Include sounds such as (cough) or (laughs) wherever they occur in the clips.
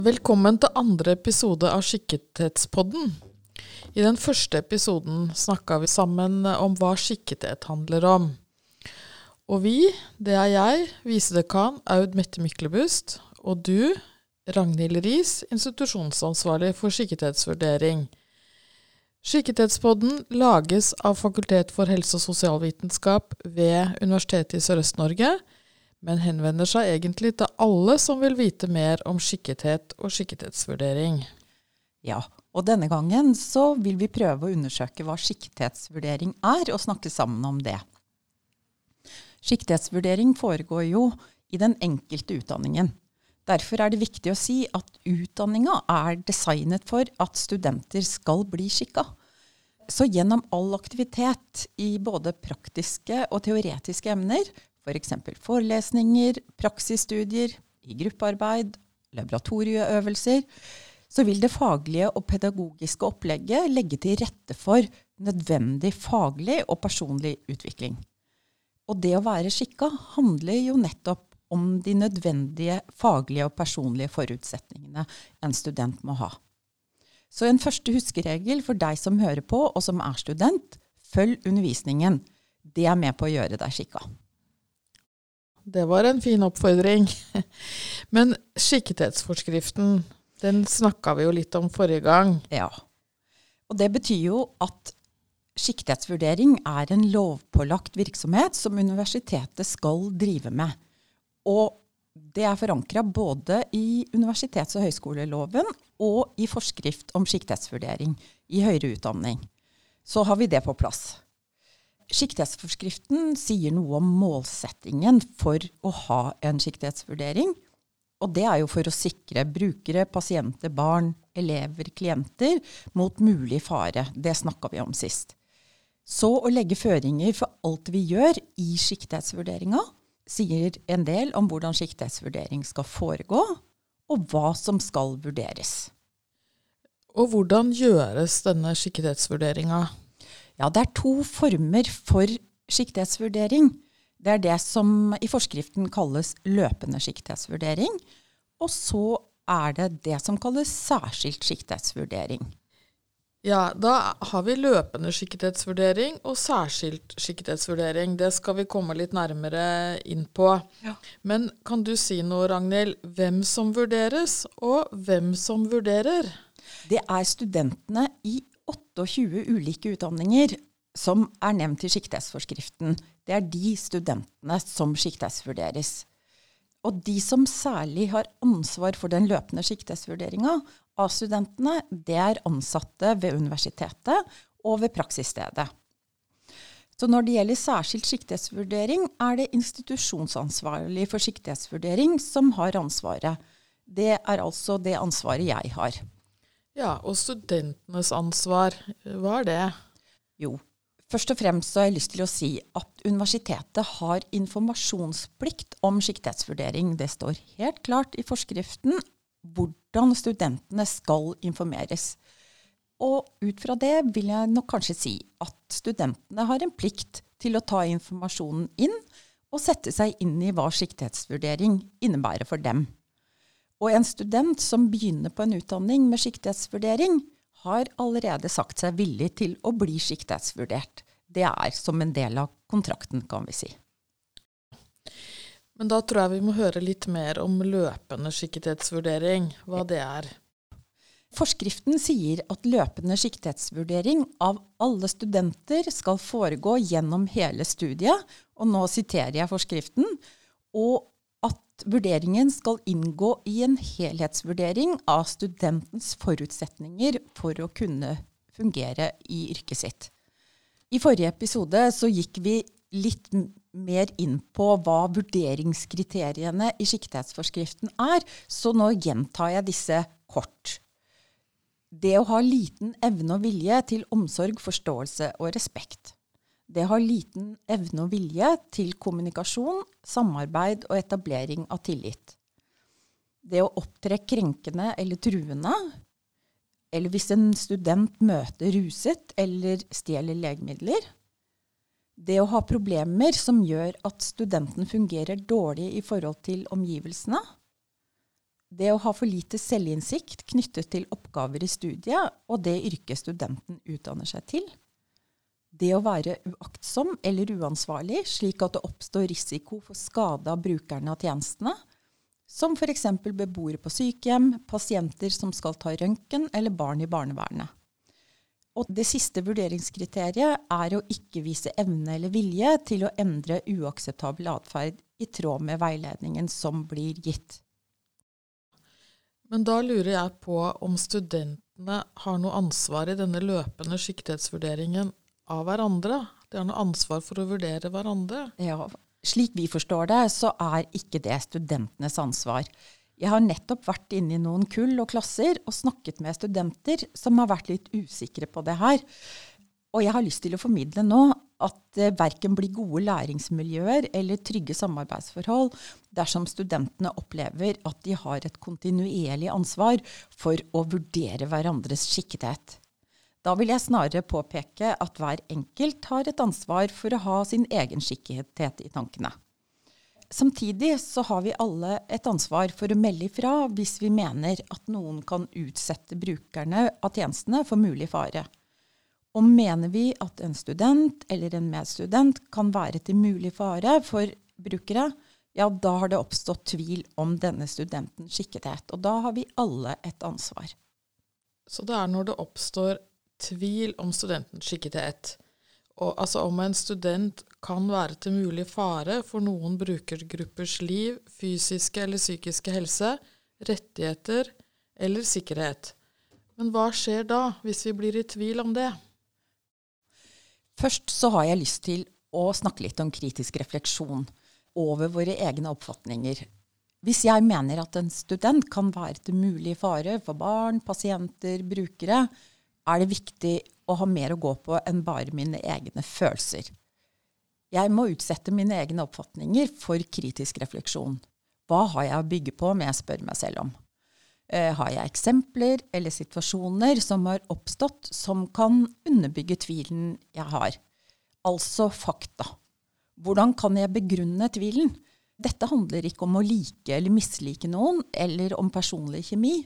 Velkommen til andre episode av Skikkethetspodden. I den første episoden snakka vi sammen om hva skikkethet handler om. Og vi, det er jeg, visedekan Aud Mette Myklebust, og du, Ragnhild Riis, institusjonsansvarlig for skikkethetsvurdering. Skikkethetspodden lages av Fakultet for helse- og sosialvitenskap ved Universitetet i Sørøst-Norge, men henvender seg egentlig til alle som vil vite mer om skikkethet og skikkethetsvurdering. Ja, og denne gangen så vil vi prøve å undersøke hva skikkethetsvurdering er, og snakke sammen om det. Skikkethetsvurdering foregår jo i den enkelte utdanningen. Derfor er det viktig å si at utdanninga er designet for at studenter skal bli skikka. Så gjennom all aktivitet i både praktiske og teoretiske emner, f.eks. For forelesninger, praksisstudier, i gruppearbeid, laboratorieøvelser, så vil det faglige og pedagogiske opplegget legge til rette for nødvendig faglig og personlig utvikling. Og det å være skikka handler jo nettopp om de nødvendige faglige og personlige forutsetningene en student må ha. Så en første huskeregel for deg som hører på, og som er student, følg undervisningen. Det er med på å gjøre deg skikka. Det var en fin oppfordring. (laughs) Men skikkethetsforskriften, den snakka vi jo litt om forrige gang. Ja. Og det betyr jo at skikkethetsvurdering er en lovpålagt virksomhet som universitetet skal drive med. Og det er forankra både i universitets- og høyskoleloven og i forskrift om skikkethetsvurdering i høyere utdanning. Så har vi det på plass. Siktighetsforskriften sier noe om målsettingen for å ha en siktighetsvurdering. Og det er jo for å sikre brukere, pasienter, barn, elever, klienter mot mulig fare. Det snakka vi om sist. Så å legge føringer for alt vi gjør i siktighetsvurderinga, sier en del om hvordan siktighetsvurdering skal foregå, og hva som skal vurderes. Og hvordan gjøres denne skikkethetsvurderinga? Ja, det er to former for siktighetsvurdering. Det er det som i forskriften kalles løpende siktighetsvurdering. Og så er det det som kalles særskilt siktighetsvurdering. Ja, da har vi løpende skikkethetsvurdering og særskilt skikkethetsvurdering. Det skal vi komme litt nærmere inn på. Ja. Men kan du si noe, Ragnhild, hvem som vurderes, og hvem som vurderer? Det er studentene i 28 ulike utdanninger som er nevnt i siktighetsforskriften. Det er de studentene som siktighetsvurderes. Og de som særlig har ansvar for den løpende siktighetsvurderinga, av studentene, det er ansatte ved universitetet og ved praksisstedet. Så når det gjelder særskilt siktighetsvurdering, er det institusjonsansvarlig for siktighetsvurdering som har ansvaret. Det er altså det ansvaret jeg har. Ja, og studentenes ansvar, hva er det? Jo, først og fremst så har jeg lyst til å si at universitetet har informasjonsplikt om siktighetsvurdering. Det står helt klart i forskriften hvordan studentene skal informeres. Og ut fra det vil jeg nok kanskje si at studentene har en plikt til å ta informasjonen inn og sette seg inn i hva siktighetsvurdering innebærer for dem. Og en student som begynner på en utdanning med siktighetsvurdering, har allerede sagt seg villig til å bli siktighetsvurdert. Det er som en del av kontrakten, kan vi si. Men da tror jeg vi må høre litt mer om løpende siktighetsvurdering, hva det er. Forskriften sier at løpende siktighetsvurdering av alle studenter skal foregå gjennom hele studiet, og nå siterer jeg forskriften, og vurderingen skal inngå i en helhetsvurdering av studentens forutsetninger for å kunne fungere i yrket sitt. I forrige episode så gikk vi litt mer inn på hva vurderingskriteriene i siktighetsforskriften er, så nå gjentar jeg disse kort. Det å ha liten evne og vilje til omsorg, forståelse og respekt. Det å ha liten evne og vilje til kommunikasjon, samarbeid og etablering av tillit. Det å opptre krenkende eller truende, eller hvis en student møter ruset eller stjeler legemidler det å ha problemer som gjør at studenten fungerer dårlig i forhold til omgivelsene. det å ha for lite selvinnsikt knyttet til oppgaver i studiet og det yrket studenten utdanner seg til. Det å være uaktsom eller uansvarlig, slik at det oppstår risiko for skade av brukerne av tjenestene, som f.eks. beboere på sykehjem, pasienter som skal ta røntgen, eller barn i barnevernet. Og det siste vurderingskriteriet er å ikke vise evne eller vilje til å endre uakseptabel atferd i tråd med veiledningen som blir gitt. Men da lurer jeg på om studentene har noe ansvar i denne løpende siktighetsvurderingen av hverandre? De har noe ansvar for å vurdere hverandre? Ja, slik vi forstår det, så er ikke det studentenes ansvar. Jeg har nettopp vært inne i noen kull og klasser og snakket med studenter som har vært litt usikre på det her. Og jeg har lyst til å formidle nå at det verken blir gode læringsmiljøer eller trygge samarbeidsforhold dersom studentene opplever at de har et kontinuerlig ansvar for å vurdere hverandres skikkethet. Da vil jeg snarere påpeke at hver enkelt har et ansvar for å ha sin egen skikkethet i tankene. Samtidig så har vi alle et ansvar for å melde ifra hvis vi mener at noen kan utsette brukerne av tjenestene for mulig fare. Og mener vi at en student eller en medstudent kan være til mulig fare for brukere, ja, da har det oppstått tvil om denne studentens skikkethet. Og da har vi alle et ansvar. Så det er når det oppstår tvil om studentens skikkethet. Og, altså om en student kan være til mulig fare for noen brukergruppers liv, fysiske eller psykiske helse, rettigheter eller sikkerhet. Men hva skjer da, hvis vi blir i tvil om det? Først så har jeg lyst til å snakke litt om kritisk refleksjon over våre egne oppfatninger. Hvis jeg mener at en student kan være til mulig fare for barn, pasienter, brukere, er det viktig å ha mer å gå på enn bare mine egne følelser. Jeg må utsette mine egne oppfatninger for kritisk refleksjon. Hva har jeg å bygge på, må jeg spørre meg selv om. Eh, har jeg eksempler eller situasjoner som har oppstått som kan underbygge tvilen jeg har? Altså fakta. Hvordan kan jeg begrunne tvilen? Dette handler ikke om å like eller mislike noen, eller om personlig kjemi.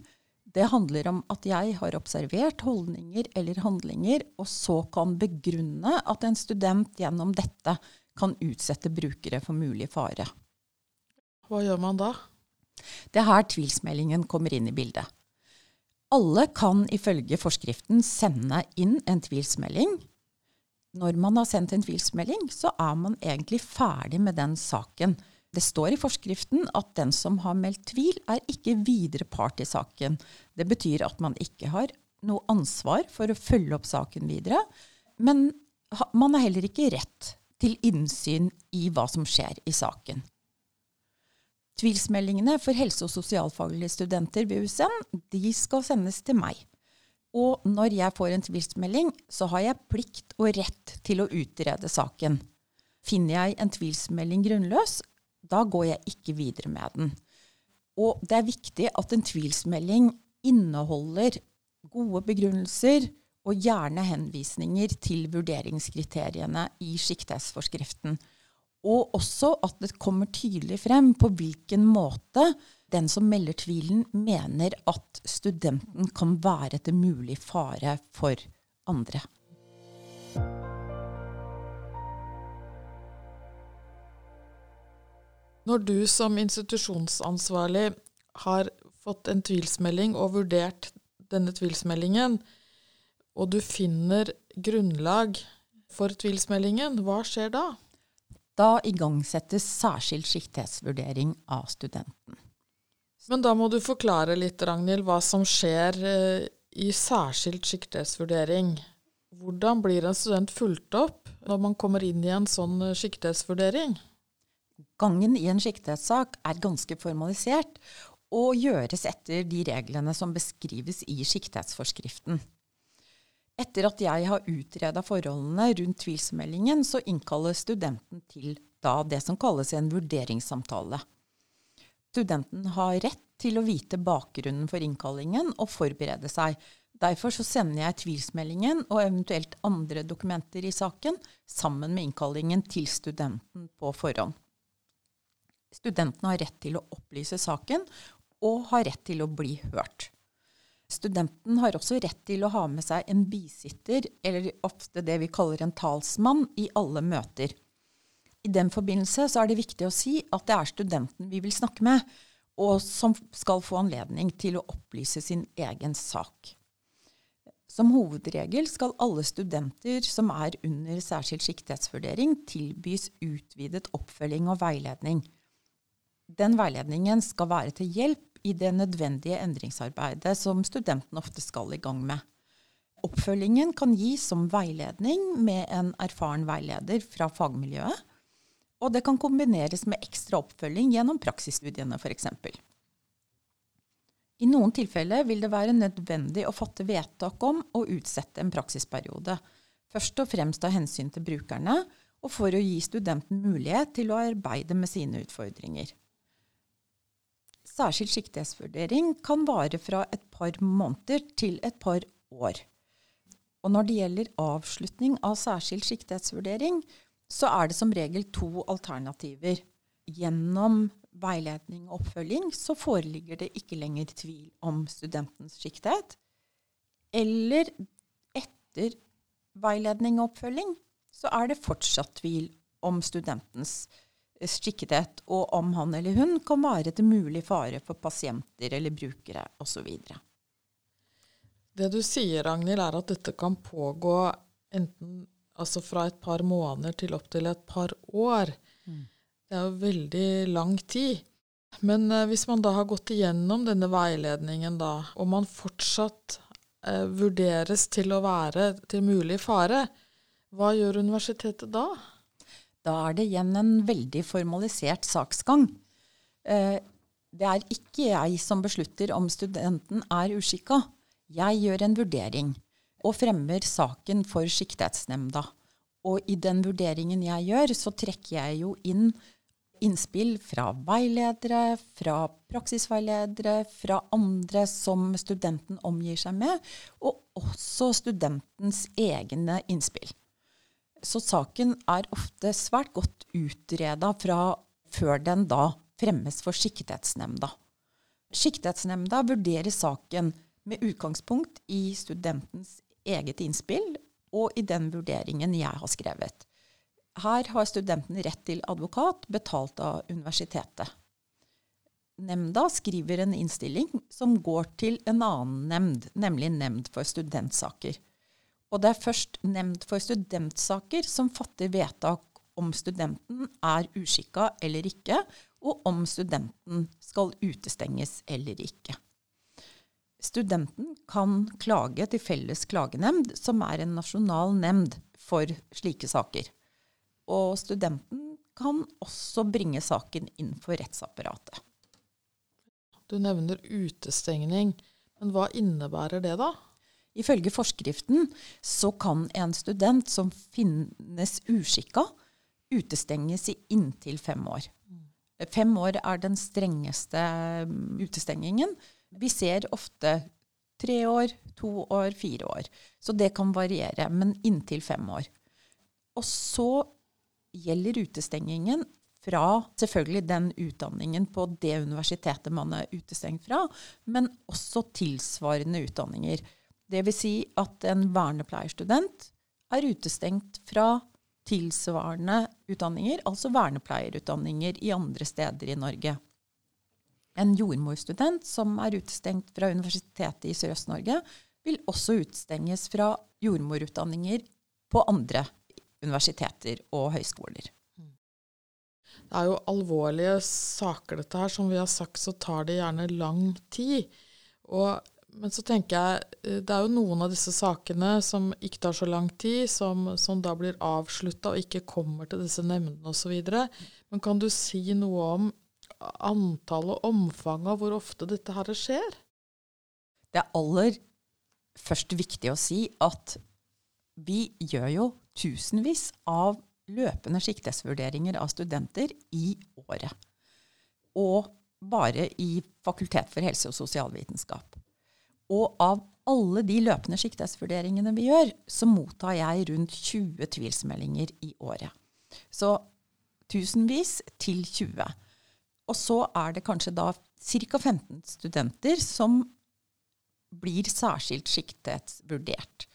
Det handler om at jeg har observert holdninger eller handlinger, og så kan begrunne at en student gjennom dette kan utsette brukere for mulig fare. Hva gjør man da? Det er her tvilsmeldingen kommer inn i bildet. Alle kan ifølge forskriften sende inn en tvilsmelding. Når man har sendt en tvilsmelding, så er man egentlig ferdig med den saken. Det står i forskriften at den som har meldt tvil, er ikke videre part i saken. Det betyr at man ikke har noe ansvar for å følge opp saken videre. Men man har heller ikke rett til innsyn i hva som skjer i saken. Tvilsmeldingene for helse- og sosialfaglige studenter ved USN de skal sendes til meg. Og når jeg får en tvilsmelding, så har jeg plikt og rett til å utrede saken. Finner jeg en tvilsmelding grunnløs, da går jeg ikke videre med den. Og det er viktig at en tvilsmelding inneholder gode begrunnelser og gjerne henvisninger til vurderingskriteriene i siktighetsforskriften. Og også at det kommer tydelig frem på hvilken måte den som melder tvilen, mener at studenten kan være til mulig fare for andre. Når du som institusjonsansvarlig har fått en tvilsmelding og vurdert denne tvilsmeldingen, og du finner grunnlag for tvilsmeldingen, hva skjer da? Da igangsettes særskilt siktighetsvurdering av studenten. Men da må du forklare litt, Ragnhild, hva som skjer eh, i særskilt siktighetsvurdering. Hvordan blir en student fulgt opp når man kommer inn i en sånn siktighetsvurdering? Gangen i en siktighetssak er ganske formalisert og gjøres etter de reglene som beskrives i siktighetsforskriften. Etter at jeg har utreda forholdene rundt tvilsmeldingen, så innkaller studenten til da det som kalles en vurderingssamtale. Studenten har rett til å vite bakgrunnen for innkallingen og forberede seg. Derfor sender jeg tvilsmeldingen og eventuelt andre dokumenter i saken sammen med innkallingen til studenten på forhånd. Studentene har rett til å opplyse saken og har rett til å bli hørt. Studenten har også rett til å ha med seg en bisitter, eller ofte det vi kaller en talsmann, i alle møter. I den forbindelse er det viktig å si at det er studenten vi vil snakke med, og som skal få anledning til å opplyse sin egen sak. Som hovedregel skal alle studenter som er under særskilt siktighetsvurdering, tilbys utvidet oppfølging og veiledning. Den veiledningen skal være til hjelp i det nødvendige endringsarbeidet som studenten ofte skal i gang med. Oppfølgingen kan gis som veiledning med en erfaren veileder fra fagmiljøet, og det kan kombineres med ekstra oppfølging gjennom praksisstudiene f.eks. I noen tilfeller vil det være nødvendig å fatte vedtak om å utsette en praksisperiode, først og fremst av hensyn til brukerne, og for å gi studenten mulighet til å arbeide med sine utfordringer. Særskilt siktighetsvurdering kan vare fra et par måneder til et par år. Og når det gjelder avslutning av særskilt siktighetsvurdering, så er det som regel to alternativer. Gjennom veiledning og oppfølging så foreligger det ikke lenger tvil om studentens siktighet. Eller etter veiledning og oppfølging så er det fortsatt tvil om studentens siktighet skikkethet, og om han eller hun kan være til mulig fare for pasienter eller brukere osv. Det du sier, Ragnhild, er at dette kan pågå enten altså fra et par måneder til opptil et par år. Mm. Det er jo veldig lang tid. Men eh, hvis man da har gått igjennom denne veiledningen, da, og man fortsatt eh, vurderes til å være til mulig fare, hva gjør universitetet da? Da er det igjen en veldig formalisert saksgang. Eh, det er ikke jeg som beslutter om studenten er uskikka. Jeg gjør en vurdering og fremmer saken for Siktighetsnemnda. Og i den vurderingen jeg gjør, så trekker jeg jo inn innspill fra veiledere, fra praksisveiledere, fra andre som studenten omgir seg med, og også studentens egne innspill. Så saken er ofte svært godt utreda fra før den da fremmes for Siktighetsnemnda. Siktighetsnemnda vurderer saken med utgangspunkt i studentens eget innspill og i den vurderingen jeg har skrevet. Her har studenten rett til advokat betalt av universitetet. Nemnda skriver en innstilling som går til en annen nemnd, nemlig Nemnd for studentsaker. Og det er først Nemnd for studentsaker som fatter vedtak om studenten er uskikka eller ikke, og om studenten skal utestenges eller ikke. Studenten kan klage til Felles klagenemnd, som er en nasjonal nemnd for slike saker. Og studenten kan også bringe saken inn for rettsapparatet. Du nevner utestengning, men hva innebærer det, da? Ifølge forskriften så kan en student som finnes uskikka, utestenges i inntil fem år. Fem år er den strengeste mm, utestengingen. Vi ser ofte tre år, to år, fire år. Så det kan variere, men inntil fem år. Og så gjelder utestengingen fra selvfølgelig den utdanningen på det universitetet man er utestengt fra, men også tilsvarende utdanninger. Dvs. Si at en vernepleierstudent er utestengt fra tilsvarende utdanninger, altså vernepleierutdanninger i andre steder i Norge. En jordmorstudent som er utestengt fra Universitetet i Sørøst-Norge, vil også utestenges fra jordmorutdanninger på andre universiteter og høyskoler. Det er jo alvorlige saker, dette her. Som vi har sagt, så tar det gjerne lang tid. Og men så tenker jeg eh, det er jo noen av disse sakene som ikke tar så lang tid, som, som da blir avslutta og ikke kommer til disse nemndene osv. Men kan du si noe om antall og omfang av hvor ofte dette her skjer? Det er aller først viktig å si at vi gjør jo tusenvis av løpende siktighetsvurderinger av studenter i året. Og bare i Fakultet for helse- og sosialvitenskap. Og av alle de løpende siktighetsvurderingene vi gjør, så mottar jeg rundt 20 tvilsmeldinger i året. Så tusenvis til 20. Og så er det kanskje da ca. 15 studenter som blir særskilt siktighetsvurdert.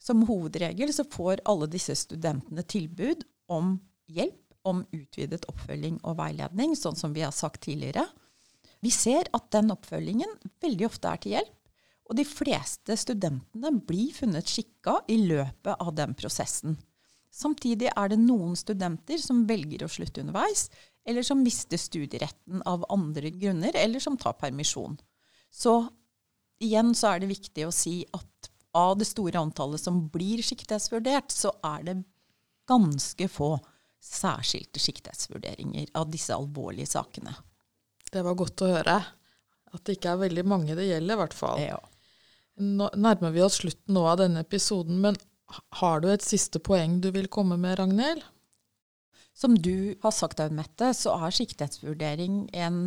Som hovedregel så får alle disse studentene tilbud om hjelp, om utvidet oppfølging og veiledning, sånn som vi har sagt tidligere. Vi ser at den oppfølgingen veldig ofte er til hjelp, og de fleste studentene blir funnet skikka i løpet av den prosessen. Samtidig er det noen studenter som velger å slutte underveis, eller som mister studieretten av andre grunner, eller som tar permisjon. Så igjen så er det viktig å si at av det store antallet som blir siktighetsvurdert, så er det ganske få særskilte siktighetsvurderinger av disse alvorlige sakene. Det var godt å høre. At det ikke er veldig mange det gjelder, i hvert fall. Ja. Nå nærmer vi oss slutten nå av denne episoden, men har du et siste poeng du vil komme med, Ragnhild? Som du har sagt, Aun Mette, så er siktighetsvurdering en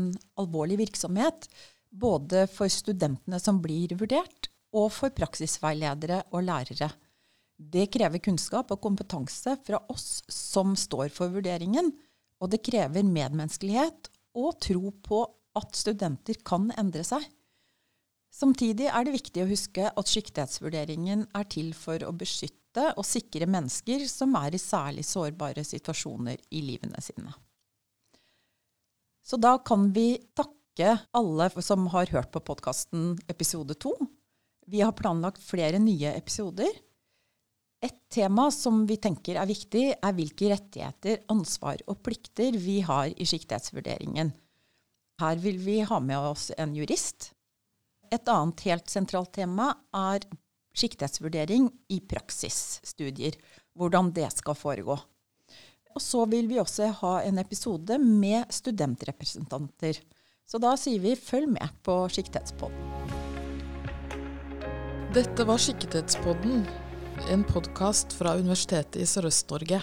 alvorlig virksomhet. Både for studentene som blir vurdert, og for praksisveiledere og lærere. Det krever kunnskap og kompetanse fra oss som står for vurderingen, og det krever medmenneskelighet og tro på at studenter kan endre seg. Samtidig er det viktig å huske at siktighetsvurderingen er til for å beskytte og sikre mennesker som er i særlig sårbare situasjoner i livene sine. Så da kan vi takke alle som har hørt på podkasten episode to. Vi har planlagt flere nye episoder. Et tema som vi tenker er viktig, er hvilke rettigheter, ansvar og plikter vi har i siktighetsvurderingen. Her vil vi ha med oss en jurist. Et annet helt sentralt tema er siktighetsvurdering i praksisstudier. Hvordan det skal foregå. Og så vil vi også ha en episode med studentrepresentanter. Så da sier vi følg med på Siktighetspodden. Dette var Siktighetspodden, en podkast fra Universitetet i Sørøst-Norge.